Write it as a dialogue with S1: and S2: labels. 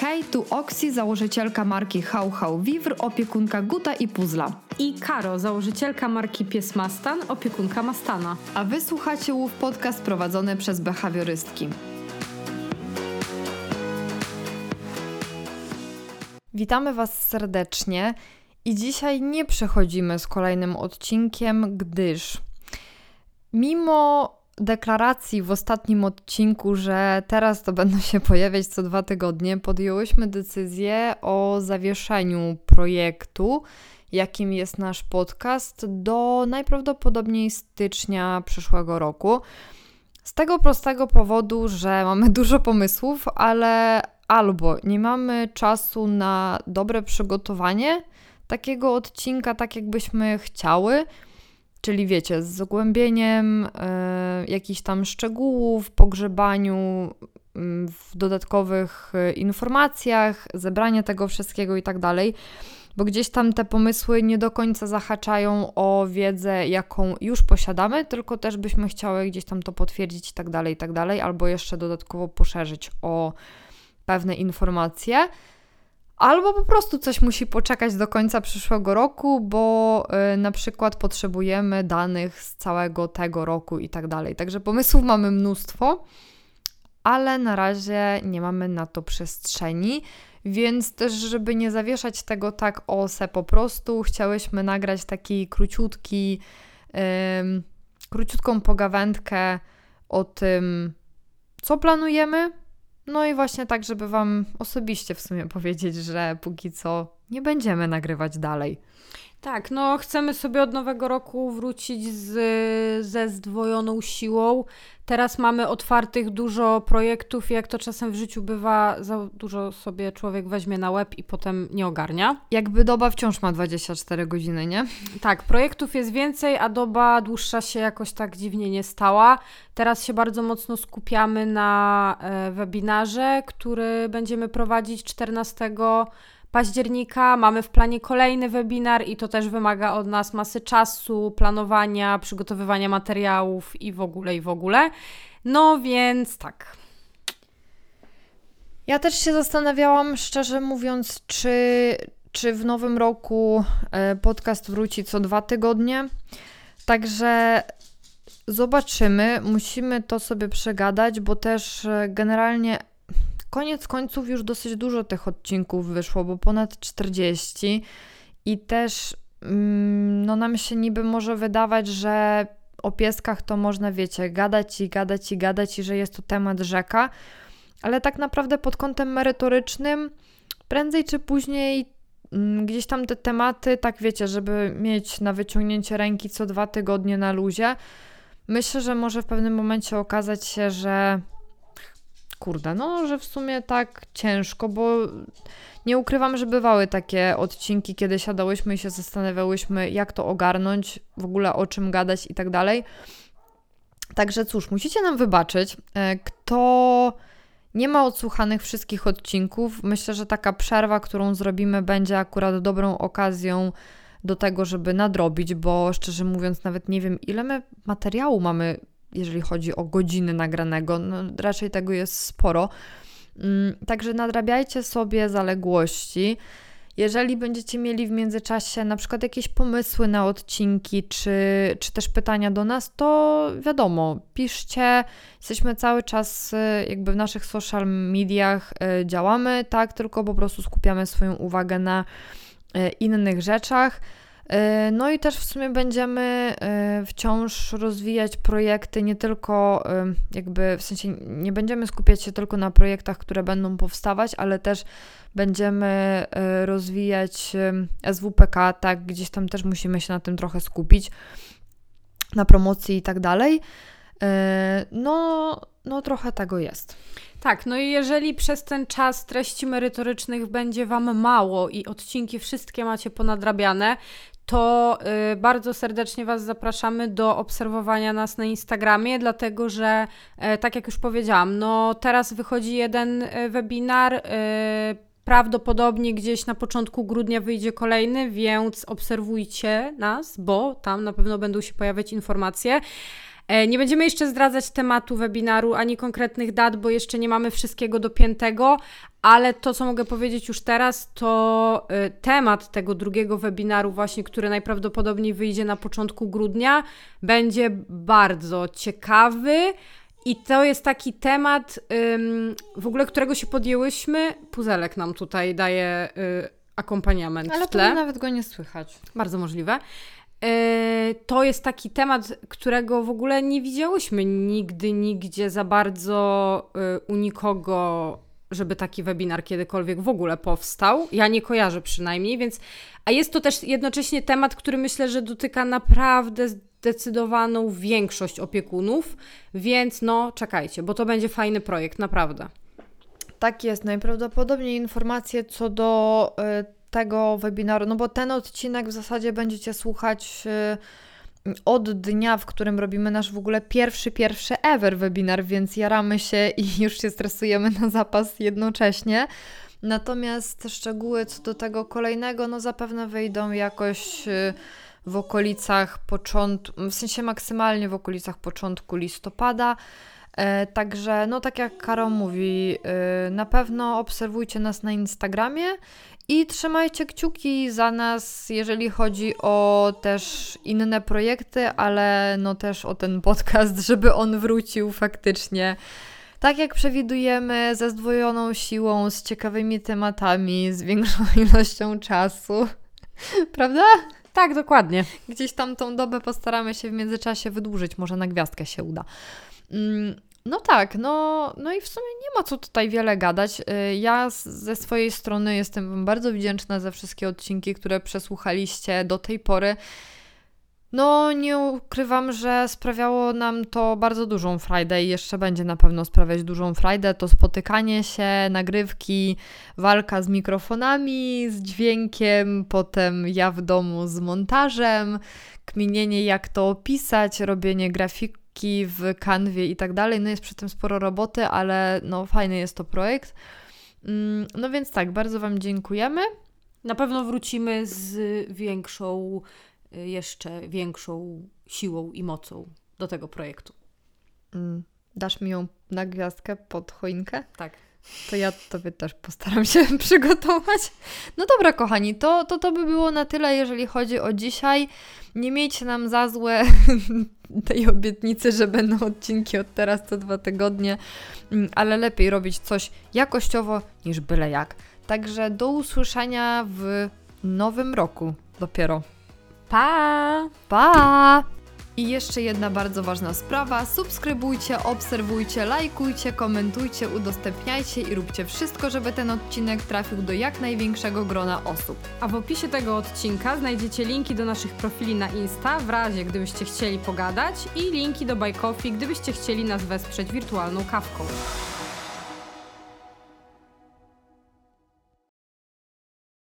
S1: Hej, tu Oksi, założycielka marki How How Vivr, opiekunka Guta i Puzla.
S2: I Karo, założycielka marki Pies Mastan, opiekunka Mastana.
S1: A wy słuchacie Łów Podcast prowadzony przez behawiorystki. Witamy Was serdecznie i dzisiaj nie przechodzimy z kolejnym odcinkiem, gdyż mimo deklaracji w ostatnim odcinku, że teraz to będą się pojawiać co dwa tygodnie, podjęłyśmy decyzję o zawieszeniu projektu, jakim jest nasz podcast, do najprawdopodobniej stycznia przyszłego roku. Z tego prostego powodu, że mamy dużo pomysłów, ale albo nie mamy czasu na dobre przygotowanie takiego odcinka, tak jakbyśmy chciały Czyli wiecie, z zagłębieniem y, jakichś tam szczegółów, pogrzebaniu y, w dodatkowych y, informacjach, zebranie tego wszystkiego i tak dalej, bo gdzieś tam te pomysły nie do końca zahaczają o wiedzę, jaką już posiadamy, tylko też byśmy chciały gdzieś tam to potwierdzić i tak dalej, i tak dalej, albo jeszcze dodatkowo poszerzyć o pewne informacje. Albo po prostu coś musi poczekać do końca przyszłego roku, bo y, na przykład potrzebujemy danych z całego tego roku i tak dalej. Także pomysłów mamy mnóstwo, ale na razie nie mamy na to przestrzeni. Więc też, żeby nie zawieszać tego tak o se po prostu, chciałyśmy nagrać taki króciutki, króciutką pogawędkę o tym, co planujemy, no i właśnie tak, żeby Wam osobiście w sumie powiedzieć, że póki co nie będziemy nagrywać dalej.
S2: Tak, no chcemy sobie od nowego roku wrócić z, ze zdwojoną siłą. Teraz mamy otwartych dużo projektów i jak to czasem w życiu bywa, za dużo sobie człowiek weźmie na łeb i potem nie ogarnia.
S1: Jakby doba wciąż ma 24 godziny, nie?
S2: Tak, projektów jest więcej, a doba dłuższa się jakoś tak dziwnie nie stała. Teraz się bardzo mocno skupiamy na e, webinarze, który będziemy prowadzić 14 października. Mamy w planie kolejny webinar i to też wymaga od nas masy czasu, planowania, przygotowywania materiałów i w ogóle, i w ogóle. No więc tak.
S1: Ja też się zastanawiałam, szczerze mówiąc, czy, czy w nowym roku e, podcast wróci co dwa tygodnie. Także zobaczymy. Musimy to sobie przegadać, bo też e, generalnie koniec końców już dosyć dużo tych odcinków wyszło, bo ponad 40 i też mm, no nam się niby może wydawać, że o pieskach to można, wiecie, gadać i gadać i gadać i że jest to temat rzeka, ale tak naprawdę pod kątem merytorycznym prędzej czy później mm, gdzieś tam te tematy, tak wiecie, żeby mieć na wyciągnięcie ręki co dwa tygodnie na luzie, myślę, że może w pewnym momencie okazać się, że kurde, no, że w sumie tak ciężko, bo nie ukrywam, że bywały takie odcinki, kiedy siadałyśmy i się zastanawiałyśmy, jak to ogarnąć, w ogóle o czym gadać i tak dalej. Także cóż, musicie nam wybaczyć. E, kto nie ma odsłuchanych wszystkich odcinków, myślę, że taka przerwa, którą zrobimy, będzie akurat dobrą okazją do tego, żeby nadrobić, bo szczerze mówiąc, nawet nie wiem, ile my materiału mamy jeżeli chodzi o godziny nagranego. No, raczej tego jest sporo. Mm, także nadrabiajcie sobie zaległości. Jeżeli będziecie mieli w międzyczasie na przykład jakieś pomysły na odcinki, czy, czy też pytania do nas, to wiadomo, piszcie. Jesteśmy cały czas y, jakby w naszych social mediach y, działamy, tak, tylko po prostu skupiamy swoją uwagę na y, innych rzeczach. E, no i też w sumie będziemy e, wciąż rozwijać projekty, nie tylko e, jakby w sensie nie będziemy skupiać się tylko na projektach, które będą powstawać, ale też będziemy rozwijać SWPK, tak, gdzieś tam też musimy się na tym trochę skupić, na promocji i tak dalej. No, no trochę tego jest.
S2: Tak, no i jeżeli przez ten czas treści merytorycznych będzie Wam mało i odcinki wszystkie macie ponadrabiane, to y, bardzo serdecznie Was zapraszamy do obserwowania nas na Instagramie, dlatego że, y, tak jak już powiedziałam, no teraz wychodzi jeden y, webinar. Prawdopodobnie gdzieś na początku grudnia wyjdzie kolejny, więc obserwujcie nas, bo tam na pewno będą się pojawiać informacje. E, nie będziemy jeszcze zdradzać tematu webinaru ani konkretnych dat, bo jeszcze nie mamy wszystkiego dopiętego, ale to, co mogę powiedzieć już teraz, to y, temat tego drugiego webinaru, właśnie, który najprawdopodobniej wyjdzie na początku grudnia, będzie bardzo ciekawy. I to jest taki temat, w ogóle którego się podjęłyśmy. Puzelek nam tutaj daje y, akompaniament
S1: Ale
S2: w tle.
S1: nawet go nie słychać.
S2: Bardzo możliwe. Y, to jest taki temat, którego w ogóle nie widziałyśmy nigdy, nigdzie za bardzo y, u nikogo, żeby taki webinar kiedykolwiek w ogóle powstał. Ja nie kojarzę przynajmniej, więc. A jest to też jednocześnie temat, który myślę, że dotyka naprawdę zdecydowaną większość opiekunów, więc no czekajcie, bo to będzie fajny projekt, naprawdę.
S1: Tak jest. Najprawdopodobniej informacje co do y, tego webinaru, no bo ten odcinek w zasadzie będziecie słuchać y, od dnia, w którym robimy nasz w ogóle pierwszy, pierwszy ever webinar, więc jaramy się i już się stresujemy na zapas jednocześnie. Natomiast szczegóły co do tego kolejnego, no zapewne wyjdą jakoś y, w okolicach początku, w sensie maksymalnie w okolicach początku listopada. E, także, no tak jak Karo mówi, y, na pewno obserwujcie nas na Instagramie i trzymajcie kciuki za nas, jeżeli chodzi o też inne projekty, ale no też o ten podcast, żeby on wrócił faktycznie. Tak jak przewidujemy, ze zdwojoną siłą, z ciekawymi tematami, z większą ilością czasu. Prawda?
S2: Tak, dokładnie.
S1: Gdzieś tam tą dobę postaramy się w międzyczasie wydłużyć, może na gwiazdkę się uda. Mm, no tak, no, no i w sumie nie ma co tutaj wiele gadać. Y, ja ze swojej strony jestem Wam bardzo wdzięczna za wszystkie odcinki, które przesłuchaliście do tej pory. No, nie ukrywam, że sprawiało nam to bardzo dużą frajdę i jeszcze będzie na pewno sprawiać dużą frajdę. To spotykanie się, nagrywki, walka z mikrofonami, z dźwiękiem, potem ja w domu z montażem, kminienie jak to opisać, robienie grafik w kanwie i tak dalej. No jest przy tym sporo roboty, ale no fajny jest to projekt. Mm, no więc tak, bardzo Wam dziękujemy.
S2: Na pewno wrócimy z większą, y, jeszcze większą siłą i mocą do tego projektu.
S1: Mm, dasz mi ją na gwiazdkę pod choinkę?
S2: Tak.
S1: To ja Tobie też postaram się przygotować. No dobra, kochani, to, to to by było na tyle, jeżeli chodzi o dzisiaj. Nie miejcie nam za złe tej obietnicy, że będą odcinki od teraz co dwa tygodnie, mm, ale lepiej robić coś jakościowo niż byle jak. Także do usłyszenia w nowym roku dopiero.
S2: Pa!
S1: Pa! I jeszcze jedna bardzo ważna sprawa: subskrybujcie, obserwujcie, lajkujcie, komentujcie, udostępniajcie i róbcie wszystko, żeby ten odcinek trafił do jak największego grona osób.
S2: A w opisie tego odcinka znajdziecie linki do naszych profili na Insta, w razie gdybyście chcieli pogadać, i linki do Coffee, gdybyście chcieli nas wesprzeć wirtualną kawką.